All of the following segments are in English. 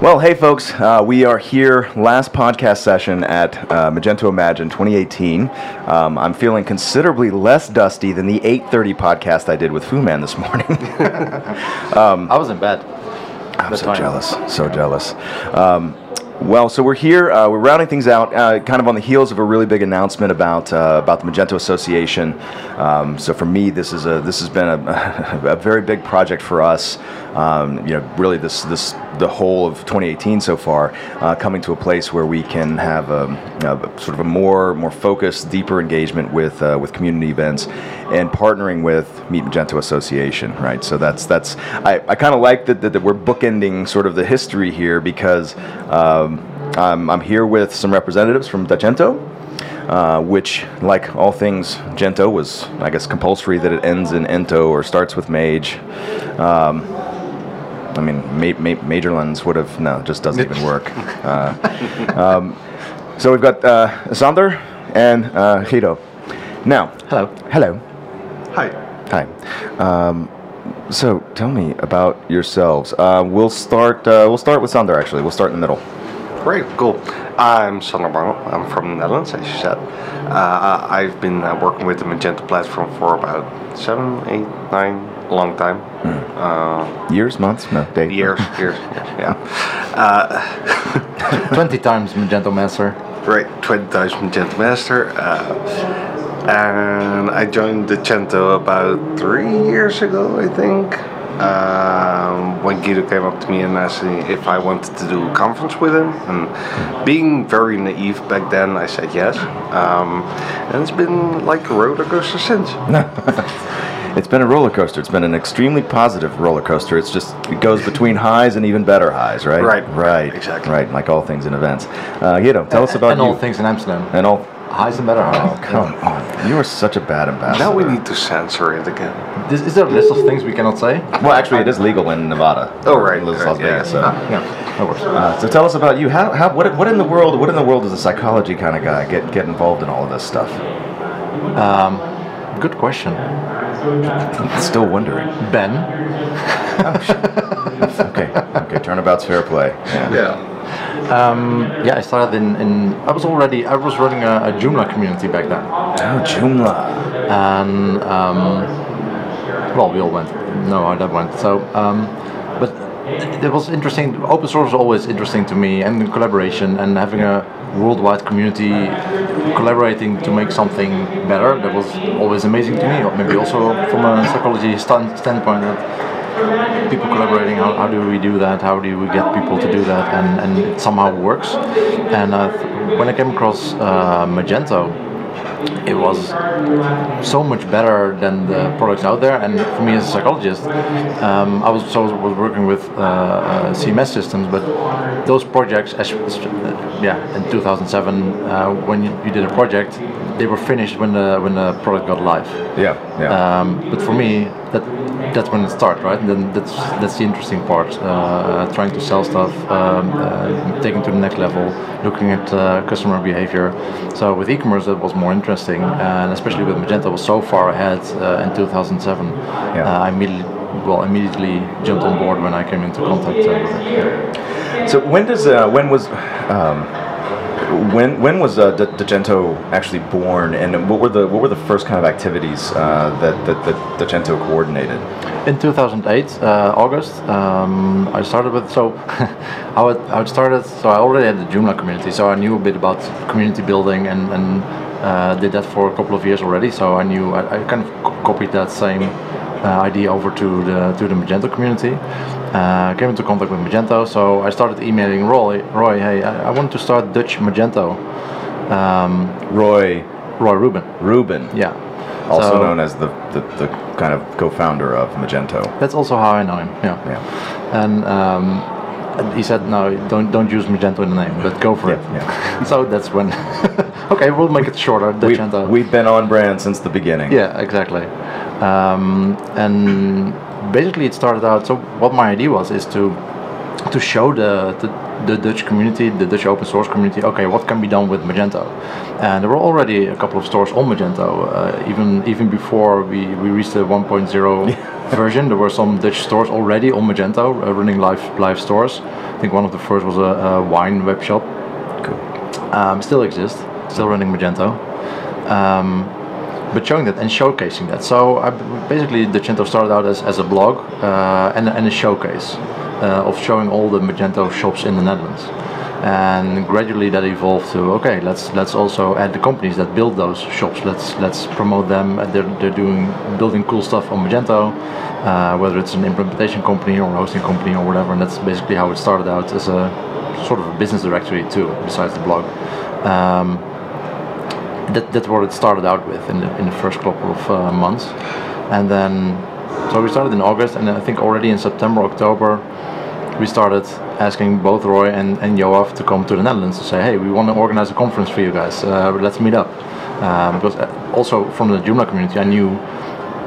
Well, hey folks, uh, we are here, last podcast session at uh, Magento Imagine 2018. Um, I'm feeling considerably less dusty than the 8:30 podcast I did with Fu Man this morning. I was in bed. I'm so fine. jealous, so jealous. Um, well, so we're here. Uh, we're rounding things out, uh, kind of on the heels of a really big announcement about uh, about the Magento Association. Um, so for me, this is a this has been a, a very big project for us. Um, you know, really this this the whole of 2018 so far, uh, coming to a place where we can have a, a sort of a more more focused, deeper engagement with uh, with community events and partnering with Meet Magento Association. Right. So that's that's I, I kind of like that, that that we're bookending sort of the history here because. Um, I'm, I'm here with some representatives from Dutchento, uh, which, like all things Gento, was, I guess, compulsory that it ends in Ento or starts with Mage. Um, I mean, ma- ma- Majorlands would have, no, just doesn't even work. Uh, um, so we've got uh, Sander and uh, Guido. Now, Hello. hello. Hi. Hi. Um, so tell me about yourselves. Uh, we'll start. Uh, we'll start with Sander. Actually, we'll start in the middle. Great, cool. I'm Sander Mangel. I'm from the Netherlands, as you said. Uh, I've been uh, working with the Magento platform for about seven, eight, nine, a long time. Uh, Years, months, no, days. years, years, yeah. Uh, 20 times Magento Master. right, 20 times Magento Master. Uh, and I joined Dutchento about three years ago, I think. Um, when Guido came up to me and asked me if I wanted to do a conference with him, and being very naive back then, I said yes. Um, and it's been like a roller coaster since. It's been a roller coaster. It's been an extremely positive roller coaster. It's just it goes between highs and even better highs, right? Right, Right. exactly. Right. Like all things in events. Uh, Guido, tell us about and you. all things in Amsterdam. And all. Highs and better highs. Oh, come on. You are such a bad ambassador. Now we need to censor it again. This, is there a list of things we cannot say? Well, actually, it is legal in Nevada. Oh, right, In Las right, yeah. Vegas. So. Yeah, no worries. Uh, so tell us about you. How, how what, what in the world what in the world does a psychology kind of guy get get involved in all of this stuff? Good question. Still wondering. Ben, Okay. Okay. Turnabout's fair play. Yeah. Yeah. yeah, I started in, in I was already, I was running a, a Joomla community back then. Oh, Joomla. and um, well, we all went. No, how that went. So, um, but it was interesting. Open source was always interesting to me, and collaboration and having a worldwide community collaborating to make something better. That was always amazing to me. Or maybe also from a psychology stand, standpoint that people collaborating. How, how do we do that? How do we get people to do that? And and it somehow works. And uh, when I came across uh, Magento it was so much better than the products out there. And for me as a psychologist, um, I was so was working with uh, uh, CMS systems, but those projects, yeah, in 2007, uh, when you, you did a project, they were finished when the when the product got live. Yeah. Yeah. Um, but for me, that that's when it starts, right? And then that's that's the interesting part. Uh, trying to sell stuff, um, uh, taking to the next level, looking at uh, customer behavior. So with e-commerce, that was more interesting, and especially with Magento, was so far ahead uh, in 2007. Yeah. Uh, I immediately, well, immediately jumped on board when I came into contact uh, with it. So when does uh, when was um, when when was uh, D- Dutchento actually born, and what were the what were the first kind of activities uh, that that that Dutchento coordinated? In 2008, uh, August, um, I started with so I how it started. So I already had the Joomla community, so I knew a bit about community building and and uh, did that for a couple of years already. So I knew I, I kind of copied that same idea over to the to the Magento community. Uh, came into contact with Magento, so I started emailing Roy. Roy, hey, I, I want to start Dutch Magento. Um, Roy Roy Rubin, Rubin, yeah. also So- known as the, the, the kind of co-founder of Magento. That's also how I know him. Yeah. Yeah. And um, he said, no, don't don't use Magento in the name, but go for it. yeah. so that's when. okay, we'll make it shorter. We, Magento. we've been on brand since the beginning. yeah, exactly. Um, and basically, it started out. So what my idea was is to to show the, the, the Dutch community, the Dutch open source community, okay, what can be done with Magento? And there were already a couple of stores on Magento, uh, even even before we, we reached the 1.0 version. There were some Dutch stores already on Magento uh, running live live stores. I think one of the first was a, a wine web shop. Cool. Um, still exists, still running Magento. Um, but showing that and showcasing that. So I, basically, Dutchento started out as, as a blog uh, and, and a showcase uh, of showing all the Magento shops in the Netherlands. And gradually that evolved to okay, let's let's also add the companies that build those shops. Let's let's promote them. They're, they're doing building cool stuff on Magento, uh, whether it's an implementation company or a hosting company or whatever. And that's basically how it started out as a sort of a business directory too, besides the blog. Um, that, that's what it started out with in the, in the first couple of uh, months. And then, so we started in August, and I think already in September, October, we started asking both Roy and, and Yoav to come to the Netherlands to say, hey, we want to organize a conference for you guys, uh, let's meet up. Um, because uh, also from the Joomla community, I knew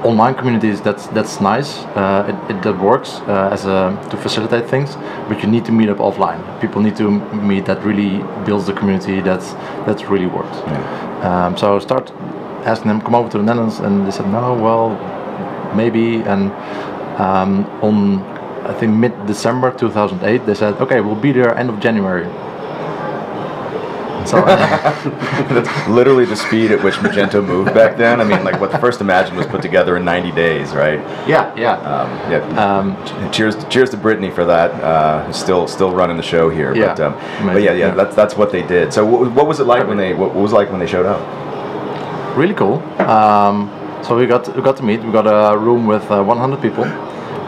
online communities that's that's nice. Uh, it, it that works uh, as a to facilitate things but you need to meet up offline. People need to meet that really builds the community that's that's really works Yeah. um, so I start asking them come over to the Netherlands and they said no well maybe. And um, on I think mid December 2008 they said okay we'll be there end of January so That's literally the speed at which Magento moved back then. I mean, like what the first Imagine was put together in 90 days, right? yeah yeah Um, yeah. um, cheers, cheers to Brittany for that. Uh, still, still running the show here. Yeah. But, um, but yeah, yeah, yeah. that's that's what they did. So, what, what was it like when they what, what was it like when they showed up? really cool. Um, so we got we got to meet. We got a room with uh, 100 people,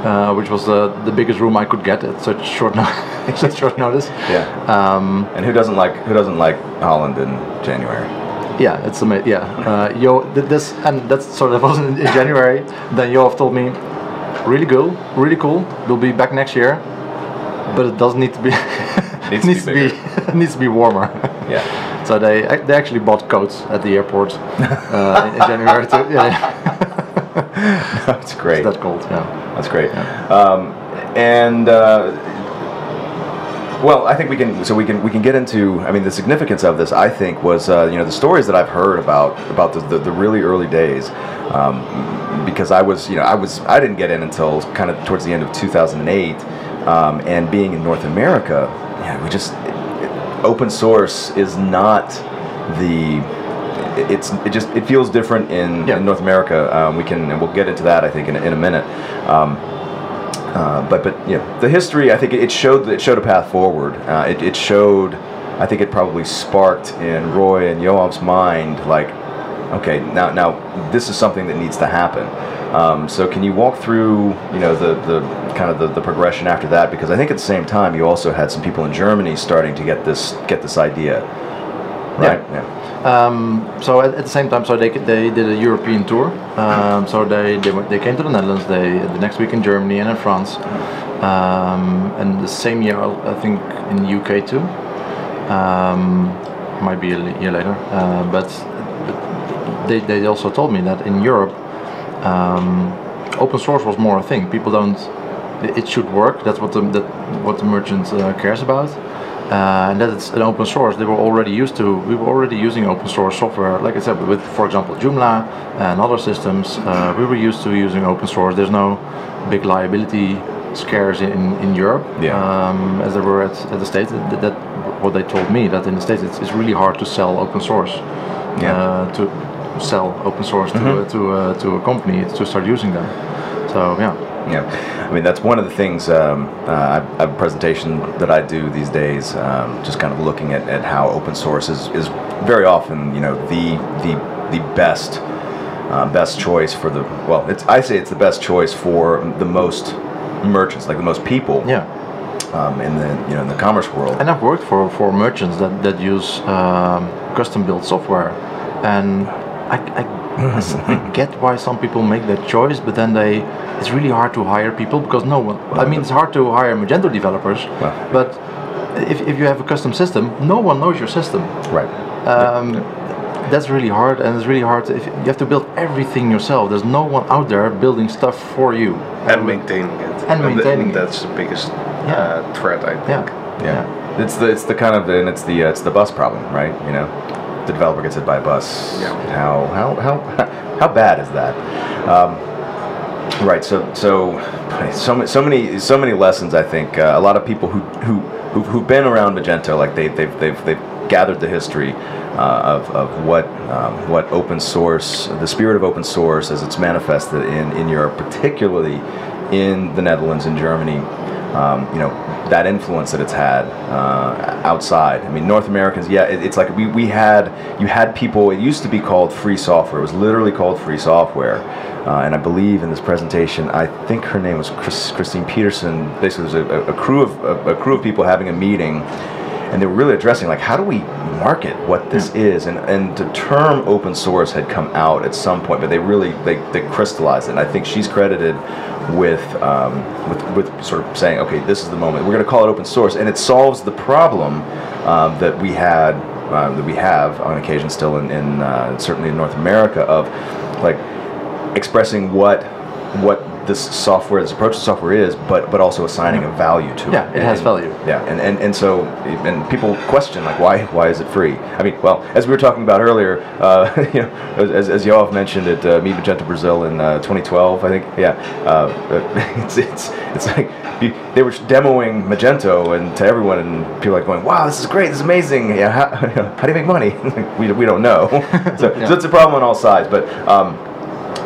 uh, which was the the biggest room I could get at such short no- such short notice. Yeah. Um, And who doesn't like who doesn't like Holland in January? yeah, it's amazing. Yeah, uh, Yo, th- this and that's so that was in, January. Then Yoav told me, really cool, really cool. We'll be back next year, but it doesn't need to be. Needs to needs be to be needs to be warmer. Yeah. So they they actually bought coats at the airport uh, in, in January too. Yeah, That's great. that's cold. Yeah. That's great. Um, and uh, well, I think we can. So we can we can get into. I mean, the significance of this, I think, was uh, you know the stories that I've heard about about the, the, the really early days. Um, because I was you know I was I didn't get in until kind of towards the end of 2008, um, and being in North America, yeah, we just open source is not the it's it just it feels different in, Yeah. in North America. Um, we can and we'll get into that I think in, a- in a minute. Um, uh, but but you know the history I think it showed it showed a path forward. Uh, it, it showed I think it probably sparked in Roy and Yoav's mind like okay now now this is something that needs to happen. Um, so can you walk through you know the the kind of the, the progression after that because I think at the same time you also had some people in Germany starting to get this get this idea right yeah. Um, so at, at the same time, so they they did a European tour. Um, so they they, they came to the Netherlands. They the next week in Germany and in France, um, and the same year I think in the UK too. Um, might be a year later, uh, but, but they they also told me that in Europe, um, open source was more a thing. People don't. It it should work. That's what the that what the merchant uh, cares about uh, and that it's an open source. They were already used to. We were already using open source software, like I said, with for example Joomla and other systems. Uh, we were used to using open source. There's no big liability scares in in Europe Yeah. um, as there were at, at the states. That, that what they told me that in the states it's, it's really hard to sell open source. Yeah. Uh, to sell open source to uh, to uh, to a company to start using them. So yeah. Yeah, I mean that's one of the things. Um, uh, I have a presentation that I do these days, um, just kind of looking at, at how open source is, is very often, you know, the the the best uh, best choice for the well. It's I say it's the best choice for the most merchants, like the most people Yeah. um, in the you know in the commerce world. And I've worked for, for merchants that, that use um, custom built software. And I, I, I get why some people make that choice, but then they it's really hard to hire people because no one. I mean, it's hard to hire Magento developers, Well. but if, if you have a custom system, no one knows your system. Right. Um, That's really hard, and it's really hard. If you have to build everything yourself. There's no one out there building stuff for you. and maintaining it. And th- maintaining it. That's the biggest Yeah. uh, threat. I think. Yeah. Yeah. It's the it's the kind of and it's the uh, it's the bus problem, right? You know, the developer gets hit by a bus. Yeah. How how how how bad is that? Um, right. So so so many so many so many lessons. I think uh, a lot of people who who who've, who've been around Magento, like they they've they've they've gathered the history uh, of, of what um, what open source, the spirit of open source as it's manifested in, in Europe, particularly in the Netherlands and Germany. Um, you know that influence that it's had uh, outside. I mean, North Americans, yeah, it, it's like we, we had you had people. It used to be called free software. It was literally called free software. Uh, and I believe in this presentation, I think her name was Chris, Christine Peterson. Basically, there was a, a crew of a, a crew of people having a meeting and they were really addressing like how do we market what this is? And and the term open source had come out at some point but they really they, they crystallized it. And i think she's credited with um, with with sort of saying okay this is the moment. We're going to call it open source. And it solves the problem um, that we had uh, that we have on occasion still in, in uh, certainly in north america of like expressing what what this software, this approach to software is, but but also assigning a value to Yeah, it. Yeah, it has And- value. Yeah, and, and, and so and people question like why why is it free? I mean, well, as we were talking about earlier, uh, you know, as, as Yoav mentioned at uh, Meet Magento Brazil in uh, 2012, I think. Yeah, uh, it's it's it's like they were demoing Magento and to everyone, and people are like going, "Wow, this is great! This is amazing! Yeah, how, how do you make money? we, we don't know." so, Yeah. so it's a problem on all sides, but. Um,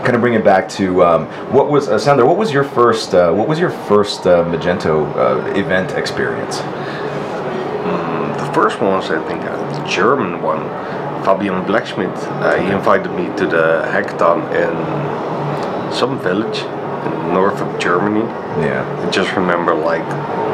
kind of bring it back to um, what was uh, Sandra. What was your first? Uh, what was your first uh, Magento uh, event experience? The first one was, I think, a German one. Fabian Blechschmidt. Uh, he invited me to the hackathon in some village in north of Germany. Yeah, I just remember like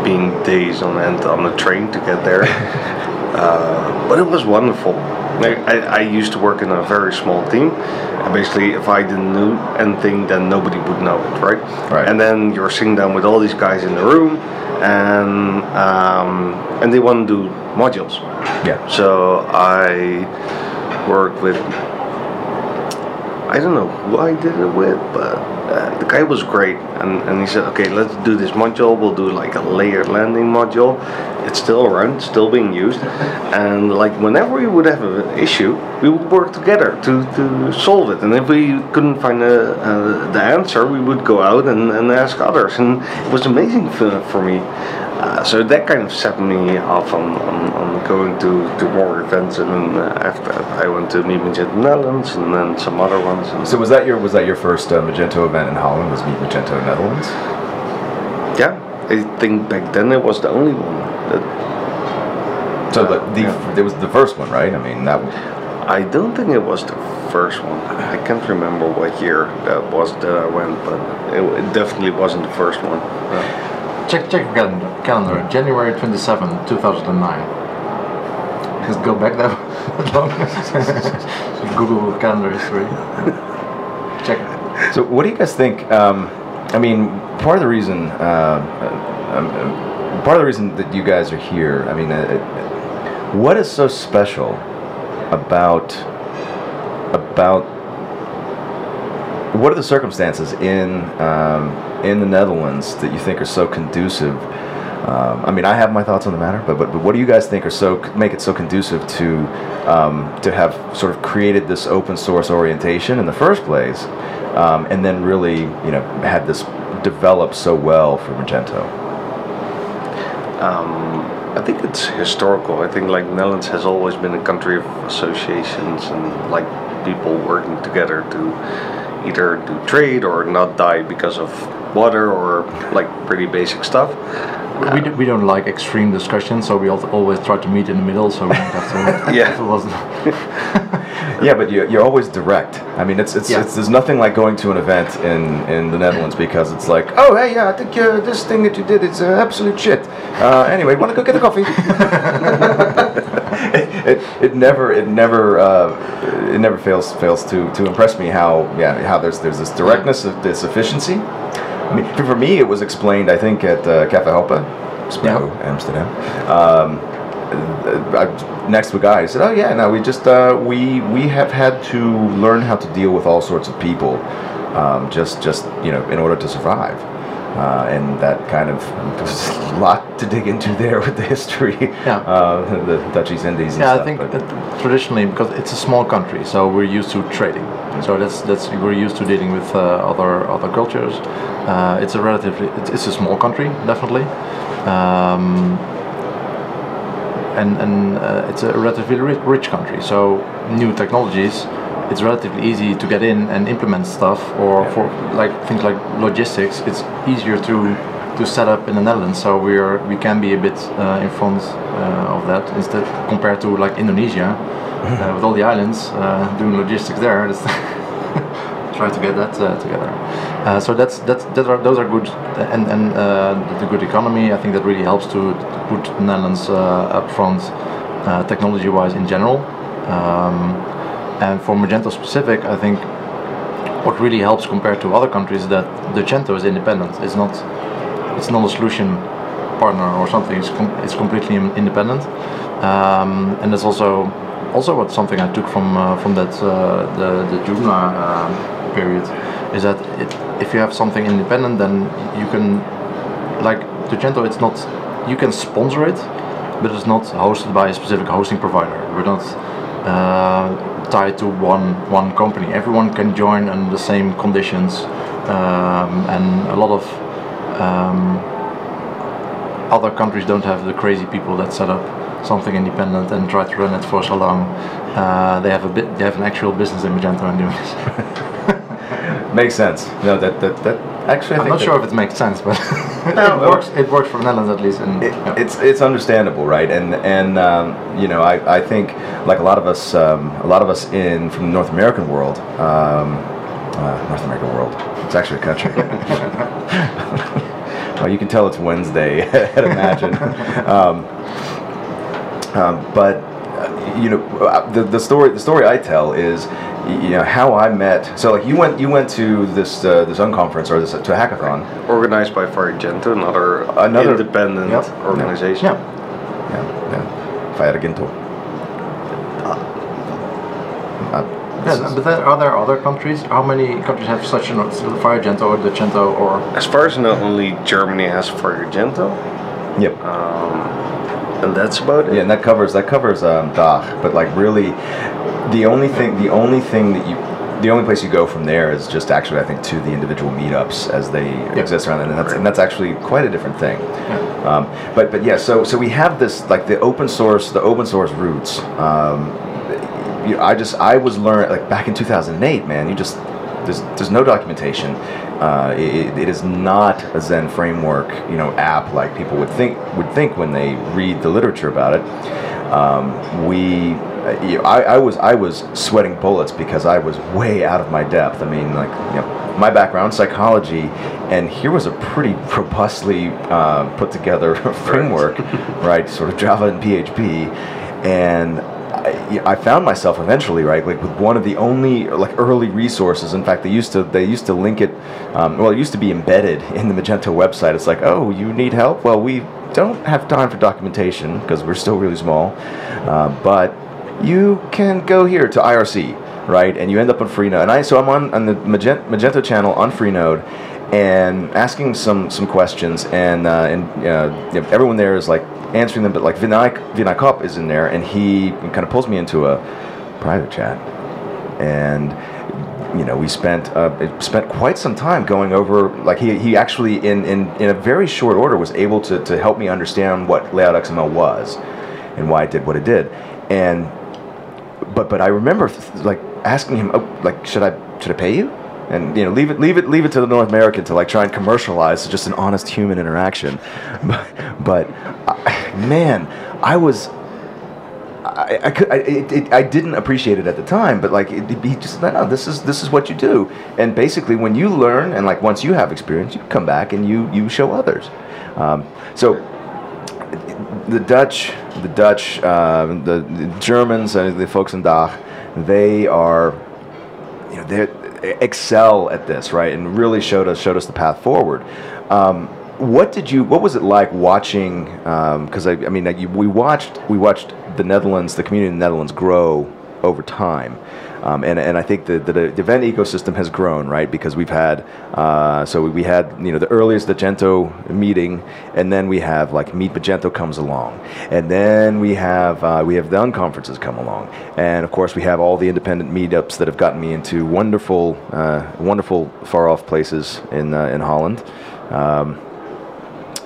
being days on end on the train to get there. uh, but it was wonderful. Like, I, I used to work in a very small team. And basically, if I didn't know anything, then nobody would know it, right? Right. And then you're sitting down with all these guys in the room, and um, and they want to do modules. yeah, So I worked with I don't know who I did it with, but uh, the guy was great, and, and he said, okay, let's do this module. We'll do like a layered landing module. It's still around, still being used, and like whenever we would have an issue, we would work together to, to solve it. And if we couldn't find a, uh, the answer, we would go out and, and ask others, and it was amazing for, for me. Uh, so that kind of set me off on, on, on going to, to more events, and then uh, after that, I went to Meet Magento Netherlands, and then some other ones. So was that your was that your first uh, Magento event in Holland? Was Meet Magento Netherlands? yeah, I think back then it was the only one. That So the, the Yeah. it was the first one, right? I mean that. I don't think it was the first one. I can't remember what year that was that I went, but it, it definitely wasn't the first one. Yeah. Check check calendar. Calendar. January 27, 2009. Just go back that long. Google calendar history. Check. So what do you guys think? Um, I mean, part of the reason, uh, um, um, part of the reason that you guys are here. I mean, uh, uh, what is so special about about what are the circumstances in um, in the Netherlands that you think are so conducive? Um, I mean, I have my thoughts on the matter, but, but but what do you guys think are so make it so conducive to um, to have sort of created this open source orientation in the first place, um, and then really you know had this develop so well for Magento? Um, I think it's historical. I think like Netherlands has always been a country of associations and like people working together to either do trade or not die because of water or like pretty basic stuff. We, do, we don't like extreme discussions, so we al- always try to meet in the middle, so we don't have to. Yeah. if it wasn't- Yeah, but you, you're always direct. I mean, it's it's, Yeah. it's there's nothing like going to an event in, in the Netherlands because it's like, oh hey, yeah, I think uh, this thing that you did is uh, absolute shit. Uh, anyway, want to go get a coffee? it, it, it never it never uh, it never fails fails to, to impress me how yeah how there's there's this directness of this efficiency. I for me, it was explained I think at uh, Cafe Hoppe, Spro, Amsterdam. Um, uh, next to a guy. He said, "Oh yeah, no, we just uh, we we have had to learn how to deal with all sorts of people, um, just just you know, in order to survive." Uh, and that kind of there's a lot to dig into there with the history, Yeah. uh, the Dutch East Indies. And Yeah, I think that traditionally because it's a small country, so we're used to trading. So that's that's we're used to dealing with uh, other other cultures. Uh, it's a relatively it's, it's a small country, definitely, um, and and uh, it's a relatively rich country. So new technologies, it's relatively easy to get in and implement stuff. Or for like things like logistics, it's easier to to set up in the Netherlands. So we're we can be a bit uh, in front uh, of that instead compared to like Indonesia uh, with all the islands uh, doing logistics there. Try to get that uh, together. Uh, so that's that's that are, those are good and and uh, the good economy. I think that really helps to put the Netherlands uh, up front uh, technology-wise in general. Um, and for Magento specific, I think what really helps compared to other countries is that Dutchento is independent. It's not it's not a solution partner or something. It's, com- it's completely independent, um, and that's also also what something I took from uh, from that uh, the the Joomla um period is that it, if you have something independent, then you can like Dutchento. It's not you can sponsor it, but it's not hosted by a specific hosting provider. We're not uh, tied to one one company. Everyone can join under the same conditions, um, and a lot of um, other countries don't have the crazy people that set up something independent and try to run it for so long. Uh, they have a bit. They have an actual business in Magento and doing this. Makes sense. No, that that, that actually, I I'm think not sure if it makes sense, but it works. It works for Netherlands at least. And It, yeah. It's it's understandable, right? And and um, you know, I, I think like a lot of us, um, a lot of us in from the North American world, um, uh, North American world. It's actually a country. well, you can tell it's Wednesday. I'd imagine. um, um, but you know, uh, the, the story the story I tell is you know how I met. So like you went you went to this uh, this unconference or this to a hackathon. Organized by FireGento, another, Another- independent Yep. organization. yeah. Yeah, yeah. FireGento. Uh, Yeah, but there, are there other countries? How many countries have such a Firegento or Dutchento or As far as I know, only Germany has FireGento, Yep. And that's about it. Yeah, and that covers that covers um, Dach, but like really, the only thing the only thing that you the only place you go from there is just actually I think to the individual meetups as they exist around it, and that's and that's actually quite a different thing. Um, but but yeah, so so we have this like the open source the open source roots. Um, you I just I was learning like back in 2008, man. You just there's there's no documentation. Uh, it, it is not a Zend framework, you know, app like people would think would think when they read the literature about it. Um, we, you know, I, I was I was sweating bullets because I was way out of my depth. I mean, like you know, my background psychology, and here was a pretty robustly uh, put together framework, right? Sort of Java and PHP, and I, found myself eventually right like with one of the only like early resources. In fact they used to they used to link it um, well it used to be embedded in the magento website. It's like oh you need help? Well we don't have time for documentation because we're still really small. Uh, but you can go here to irc right and you end up on freenode. And i so i'm on, on the magento, magento channel on freenode and asking some some questions and uh, and uh, everyone there is like answering them but like Vinayak Vinakop is in there and he kind of pulls me into a private chat and you know we spent uh, spent quite some time going over like he, he actually in, in in a very short order was able to, to help me understand what layout xml was and why it did what it did and but but I remember like asking him, oh, like, should I should I pay you? And you know, leave it leave it leave it to the North American to like try and commercialize just an honest human interaction. But, but I, man, I was. I, I could I, it, it, I didn't appreciate it at the time, but like it, he just no, this is this is what you do, and basically when you learn and like once you have experience, you come back and you you show others. Um, so the Dutch, the Dutch, um, the, the Germans, uh, the folks in Dach, they are, you know, they excel at this, right? And really showed us showed us the path forward. Um, what did you? What was it like watching? Because I, I mean, like, you, we watched we watched the Netherlands, the community in the Netherlands grow over time. Um, and, and I think the, the, the event ecosystem has grown, right? Because we've had, uh, so we had, you know, the earliest Magento meeting, and then we have like Meet Magento comes along, and then we have uh, we have the unconferences come along, and of course we have all the independent meetups that have gotten me into wonderful, uh, wonderful far off places in uh, in Holland, um,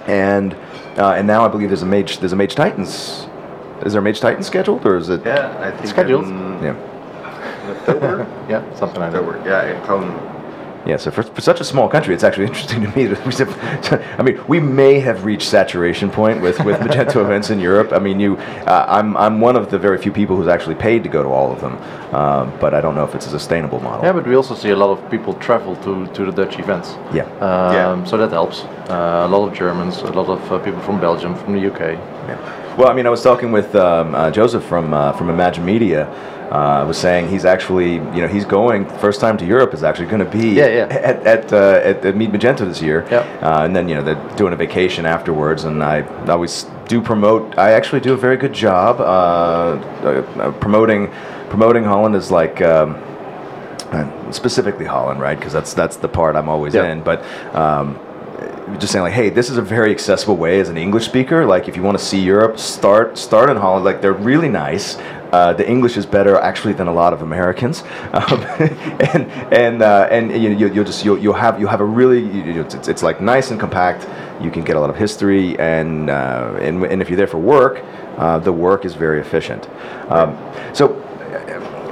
and uh, and now I believe there's a Mage there's a Mage Titans. Is there a Mage Titans scheduled, or is it? Yeah, I think Scheduled. Yeah. October. Yeah, something like that. October. Yeah, in Yeah, so for, for such a small country, it's actually interesting to me that we I mean, we may have reached saturation point with, with Magento events in Europe. I mean, you, uh, I'm, I'm one of the very few people who's actually paid to go to all of them, um, but I don't know if it's a sustainable model. Yeah, but we also see a lot of people travel to, to the Dutch events. Yeah. Um, Yeah. So that helps. Uh, a lot of Germans, a lot of uh, people from Belgium, from the UK. Yeah. Well, I mean, I was talking with um, uh, Joseph from uh, from Imagine Media. Uh, was saying he's actually, you know, he's going first time to Europe is actually going to be Yeah, yeah. at at, uh, at at Meet Magento this year. Yep. Uh, and then you know they're doing a vacation afterwards, and I always do promote. I actually do a very good job uh, uh, uh, promoting promoting Holland is like. Um, specifically Holland, right? Because that's that's the part I'm always Yeah. in. But um, just saying like, hey, this is a very accessible way as an English speaker. Like, if you want to see Europe, start start in Holland. Like, they're really nice. Uh, the English is better actually than a lot of Americans, um, and and uh, and you, you, you'll just you'll, you'll have you have a really you, it's, it's like nice and compact. You can get a lot of history, and uh, and, and if you're there for work, uh, the work is very efficient. Um, so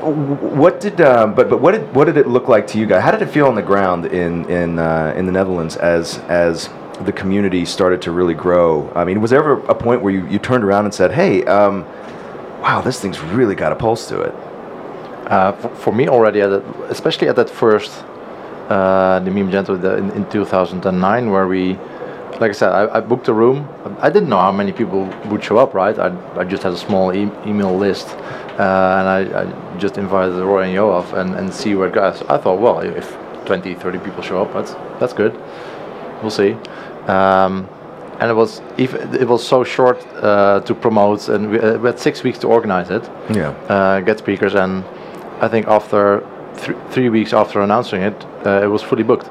what did but but what did what did it look like to you guys? How did it feel on the ground in in uh, in the Netherlands as as the community started to really grow? I mean, was there ever a point where you, you turned around and said, "Hey, um, wow, this thing's really got a pulse to it"? Uh, for, for me already, at that, especially at that first, uh, the Meme in, in 2009, where we, like I said, I, I booked a room. I didn't know how many people would show up, right? I, I just had a small e- email list, uh, and I, I just invited Roy and Yoav and, and see where it goes. I thought, well, if 20, 30 people show up, that's that's good. We'll see. Um, and it was even, it was so short uh, to promote, and we, uh, we had six weeks to organize it Yeah. uh, get speakers, and I think after th- three weeks after announcing it, uh, it was fully booked.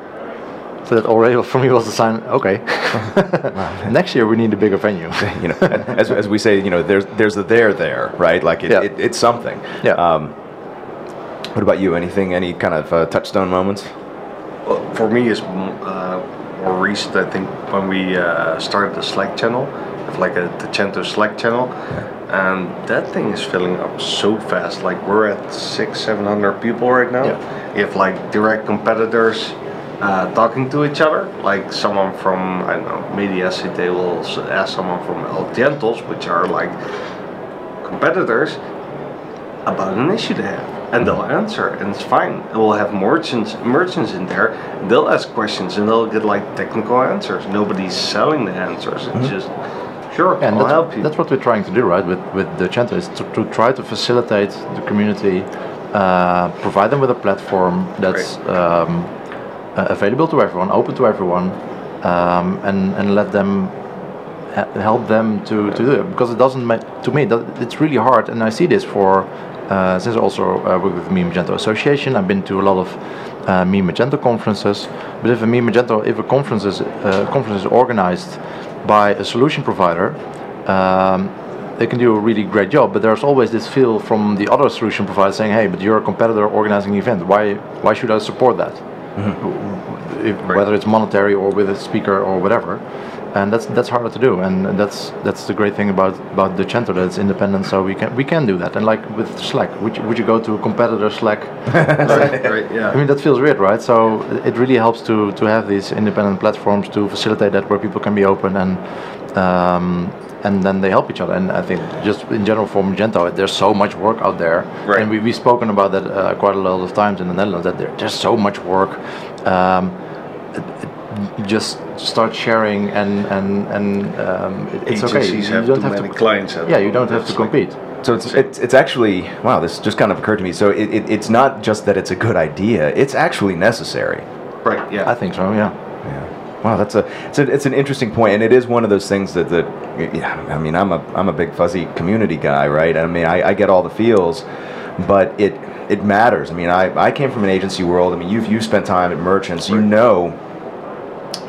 So that already for me was a sign. Okay, next year we need a bigger venue. You know, as, as we say, you know, there's there's a there there, right? Like it, Yeah. it, it's something. Yeah. Um, what about you? Anything? Any kind of uh, touchstone moments? Well, for me, it's mm, uh, more recent. I think when we uh, started the Slack channel, like a Dutchento Slack channel, and that thing is filling up so fast. Like we're at six, seven hundred people right now. Yeah. Have like direct competitors uh, talking to each other. Like someone from I don't know MediaCT will ask someone from El Tientos, which are like competitors, about an issue they have, and they'll answer, and it's fine. And we'll have merchants merchants in there, they'll ask questions, and they'll get like technical answers. Nobody's selling the answers. It's just sure, and I'll that's, help you. that's what we're trying to do, right? With with Dutchento is to, to try to facilitate the community, uh, provide them with a platform that's um, uh, available to everyone, open to everyone, um, and and let them help them to, to do it because it doesn't make to me that it's really hard and I see this for uh, since I also uh, work with Meet Magento Association. I've been to a lot of uh, Meet Magento conferences but if a Meet Magento if a conference is uh, conference is organized by a solution provider um, they can do a really great job but there's always this feel from the other solution provider saying hey but you're a competitor organizing an event. Why why should I support that? If, whether it's monetary or with a speaker or whatever. And that's that's harder to do, and that's that's the great thing about about Dutchento that it's independent, so we can we can do that. And like with Slack, would you, would you go to a competitor Slack? right, right, yeah. I mean that feels weird, right? So it really helps to to have these independent platforms to facilitate that where people can be open and. Um, and then they help each other, and I think just in general for Magento, there's so much work out there, Right. and we, we've spoken about that uh, quite a lot of times in the Netherlands. That there, there's so much work. Um, you just start sharing and and and um, it- it's okay. Agencies You have don't have to. clients. Yeah, you don't have to compete. So it's, it's it's actually wow. This just kind of occurred to me. So it, it, it's not just that it's a good idea; it's actually necessary. Right, yeah. I think so. Yeah. Yeah. Wow, that's a it's, a it's an interesting point, and it is one of those things that that yeah. I mean, I'm a I'm a big fuzzy community guy, right? I mean, I, I get all the feels, but it it matters. I mean, I, I came from an agency world. I mean, you've you've spent time at merchants. You know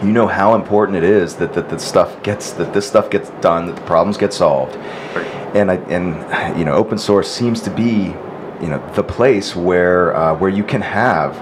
you know how important it is that, that, that stuff gets that this stuff gets done, that the problems get solved. And I, and you know, open source seems to be you know the place where uh, where you can have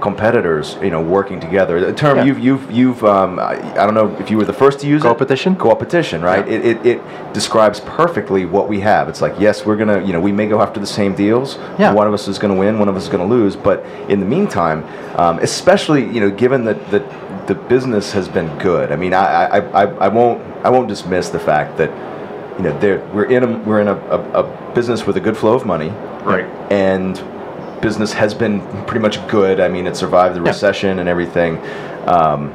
competitors you know working together the term Yeah. you've you've you've um, I, I don't know if you were the first to use Co-opetition? it co-opetition right Yeah. it, it, it describes perfectly what we have it's like yes we're gonna you know we may go after the same deals Yeah. one of us is gonna win one of us is gonna lose but in the meantime um, especially you know given that that the business has been good I mean I, I, I, I won't I won't dismiss the fact that you know there we're in a we're in a, a, a business with a good flow of money Right. and business has been pretty much good. I mean, it survived the Yeah. recession and everything. Um,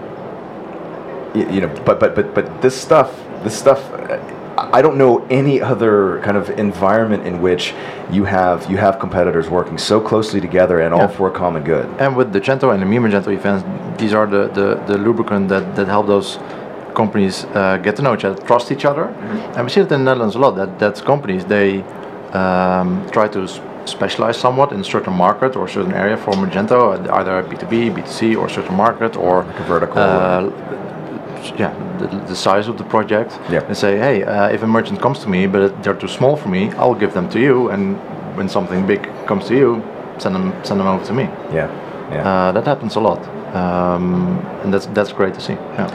y- you know, but but but but this stuff, this stuff. I don't know any other kind of environment in which you have you have competitors working so closely together and all for a common good. And with Dutchento and the Meet Magento events, these are the, the, the lubricant that, that help those companies uh, get to know each other, trust each other. And we see it in the Netherlands a lot, that, that companies, they um, try to specialize somewhat in a certain market or certain area for Magento, either B2B, B2C, or certain market, or Like a vertical. uh, yeah, the, the size of the project. Yeah. And say, hey, uh, if a merchant comes to me, but they're too small for me, I'll give them to you. And when something big comes to you, send them send them over to me. Yeah, yeah. Uh, that happens a lot, um, and that's that's great to see. Yeah.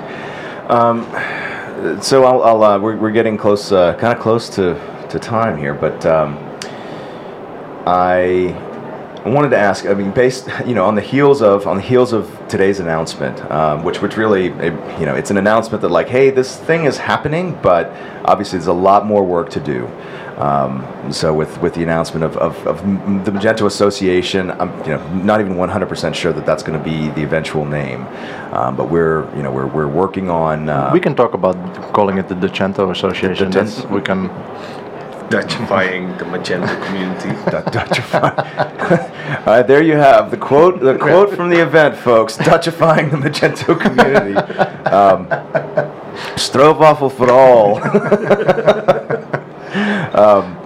so I'll, I'll uh, we're, we're getting close, uh, kind of close to, to time here, but um, I wanted to ask. I mean, based you know on the heels of on the heels of today's announcement, um, which which really eh, you know it's an announcement that like, hey, this thing is happening, but obviously there's a lot more work to do. Um, so with, with the announcement of, of, of the Magento Association, I'm you know not even 100% sure that that's going to be the eventual name, um, but we're you know we're, we're working on. Uh, We can talk about calling it the Dutchento Association. The- we can. Dutchifying the Magento community. Dut- Dutchify. All right, there you have the quote. The quote from the event, folks. Dutchifying the Magento community. Um, Stroopwafel for all. um,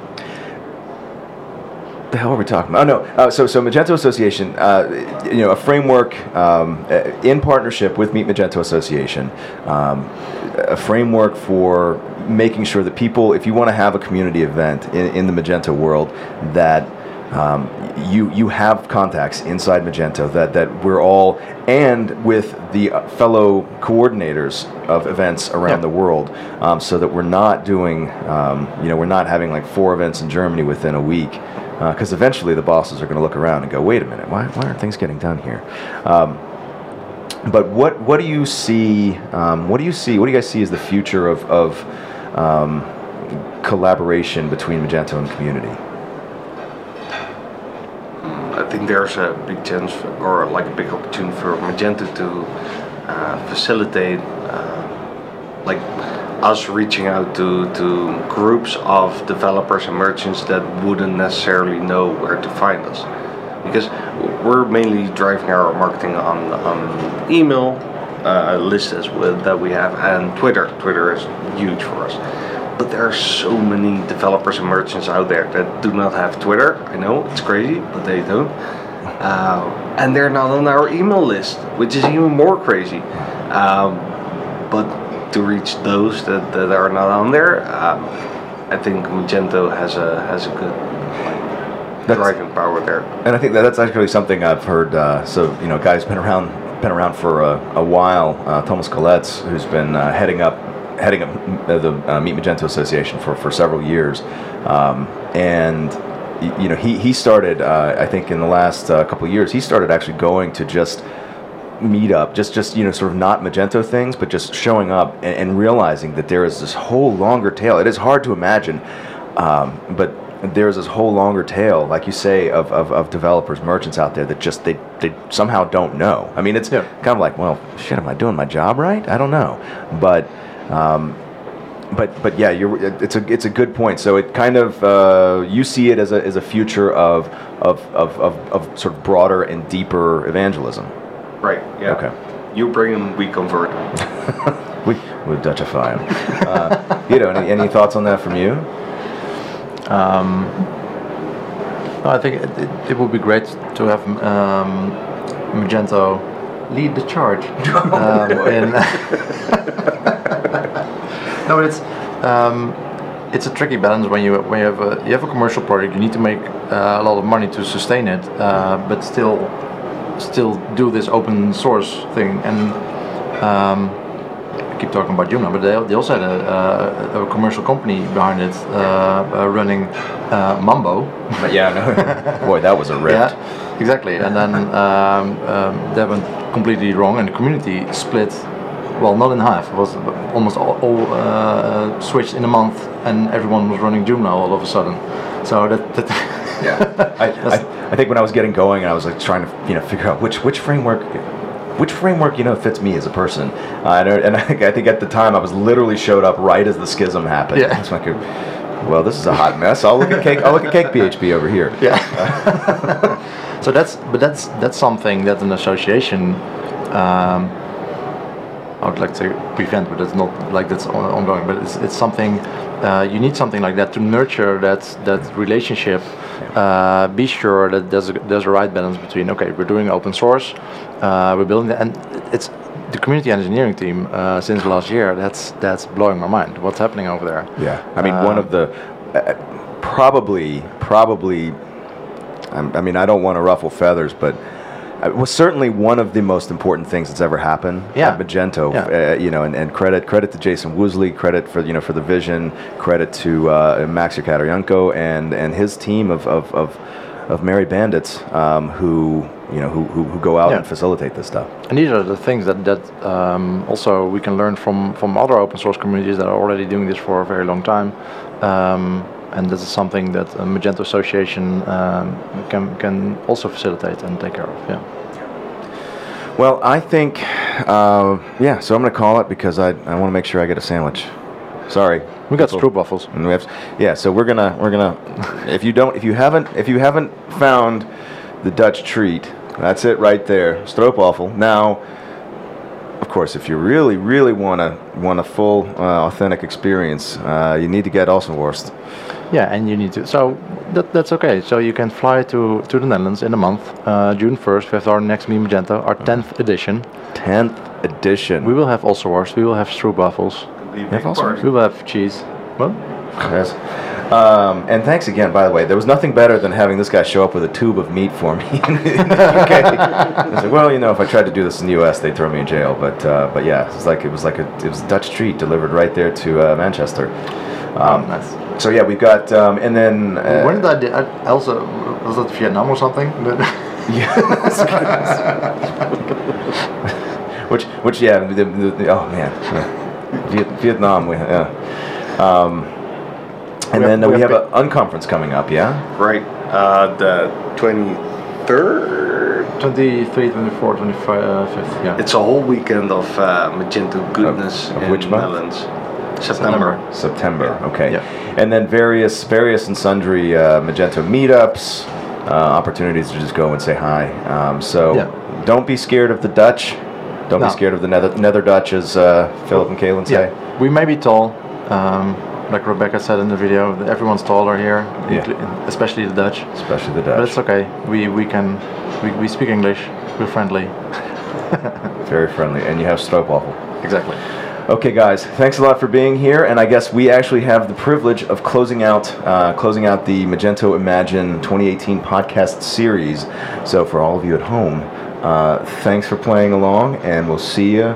the hell are we talking about? Oh no. Uh, so so Magento Association, uh, you know, a framework um, uh, in partnership with Meet Magento Association, um, a framework for making sure that people, if you want to have a community event in, in the Magento world, that um, you you have contacts inside Magento that that we're all and with the uh, fellow coordinators of events around Yeah. the world, um, so that we're not doing um, you know we're not having like four events in Germany within a week because eventually the bosses are going to look around and go, wait a minute, why, why aren't things getting done here? Um, but what what do you see? Um, what do you see? What do you guys see as the future of of um, collaboration between Magento and community? Think there's a big chance for, or like a big opportunity for Magento to uh, facilitate uh, like us reaching out to, to groups of developers and merchants that wouldn't necessarily know where to find us because we're mainly driving our marketing on, on email uh, lists well that we have and Twitter. Twitter is huge for us. But there are so many developers and merchants out there that do not have Twitter. I know it's crazy, but they don't. Uh, and they're not on our email list, which is even more crazy. Um, but to reach those that, that are not on there, um, I think Magento has a has a good That's- driving power there. And I think that that's actually something I've heard. Uh, so you know, guys been around been around for a, a while. Uh, Thomas Goletz, who's been uh, heading up heading up the uh, Meet Magento Association for, for several years, um, and you know he he started uh, I think in the last uh, couple of years he started actually going to just meet up just just you know sort of not magento things but just showing up and, and realizing that there is this whole longer tail. It is hard to imagine um, but there's this whole longer tail like you say of, of, of developers merchants out there that just they, they somehow don't know. I mean it's Yeah. kind of like well shit am i doing my job right? I don't know. But um, but but yeah, you're, it's a it's a good point. So it kind of uh, you see it as a as a future of of, of, of of sort of broader and deeper evangelism. Right. Yeah. Okay. You bring them, we convert them. We we Dutchify them. uh, you know, any, any thoughts on that from you? No, I think it, it, it would be great to have um, Magento lead the charge. um, in no, it's um, it's a tricky balance when you when you have a you have a commercial project. You need to make uh, a lot of money to sustain it, uh, but still still do this open source thing and. Um, I keep talking about Joomla, but they, they also had a, a, a commercial company behind it uh, uh, running uh, Mambo. But yeah, no. boy, that was a rift. Yeah, exactly. And then um, um, that went completely wrong, and the community split. Well, not in half. It was almost all, all uh, switched in a month, and everyone was running Joomla all of a sudden. So that. that yeah, I, I, I think when I was getting going, and I was like trying to you know figure out which which framework which framework you know fits me as a person. Uh, and, and I, think, I think at the time I was literally showed up right as the schism happened. Yeah. It's like, well, this is a hot mess. I'll look at cake. I'll look at CakePHP over here. Yeah. so that's but that's that's something that an association. Um, I would like to say prevent, but it's not like that's ongoing. But it's, it's something uh, you need something like that to nurture that that relationship. Uh, be sure that there's a, there's a right balance between okay, we're doing open source, uh, we're building, and it's the community engineering team uh, since last year. That's that's blowing my mind. What's happening over there? Yeah, I mean, one of the uh, probably probably. I mean, I don't want to ruffle feathers, but was certainly one of the most important things that's ever happened Yeah. at Magento. Yeah. Uh, you know, and, and credit credit to Jason Woosley, credit for you know for the vision, credit to uh, Max Yekaterynenko and and his team of of, of, of merry bandits um, who you know who, who, who go out Yeah. and facilitate this stuff. And these are the things that that um, also we can learn from from other open source communities that are already doing this for a very long time. Um, and this is something that a Magento Association um, can can also facilitate and take care of. Yeah. Well, I think uh, yeah. So I'm going to call it because I I want to make sure I get a sandwich. Sorry. We got People- stroopwafels. And we have, yeah, so we're gonna we're gonna if you don't if you haven't if you haven't found the Dutch treat, that's it right there, stroopwafel. Now, of course, if you really really want to want a full uh, authentic experience, uh, you need to get Ossenworst. Yeah, and you need to. So that, that's okay. So you can fly to, to the Netherlands in a month. Uh, June 1st, we have our next Meet Magento, our 10th edition. Tenth edition. We will have Ossenworst. We will have stroopwafels. Have also- We will have cheese. Well, Yes. Um, and thanks again, by the way. There was nothing better than having this guy show up with a tube of meat for me in the UK. I was like, well, you know, if I tried to do this in the US, they'd throw me in jail. But uh, but yeah, it was like it was like a it was a Dutch treat delivered right there to uh, Manchester. Um, nice. So yeah, we've got um, and then uh, when did I, do, I also was that Vietnam or something? Yeah. which which yeah, the, the, the, oh man, yeah. Vietnam, we, yeah. Um, and We have- then uh, we we have, have an unconference coming up, yeah. Right. Uh, the 23rd. 23, 24, 25, uh, 5th, yeah. It's a whole weekend of uh, Magento goodness of in which month? Netherlands. September. September. Okay. Yeah. And then various, various and sundry uh, Magento meetups, uh, opportunities to just go and say hi. Um, so Yeah. don't be scared of the Dutch. Don't No. be scared of the Nether, Nether Dutch, as uh, Philip and Kaylin say. Yeah, we may be tall. Um, like Rebecca said in the video, everyone's taller here, Yeah. especially the Dutch. Especially the Dutch. But it's okay. We we can we, we speak English. We're friendly. Very friendly. And you have stroopwafel. Exactly. Okay, guys, thanks a lot for being here, and I guess we actually have the privilege of closing out uh, closing out the Magento Imagine 2018 podcast series. So, for all of you at home, uh, thanks for playing along, and we'll see you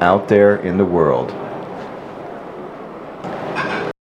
out there in the world.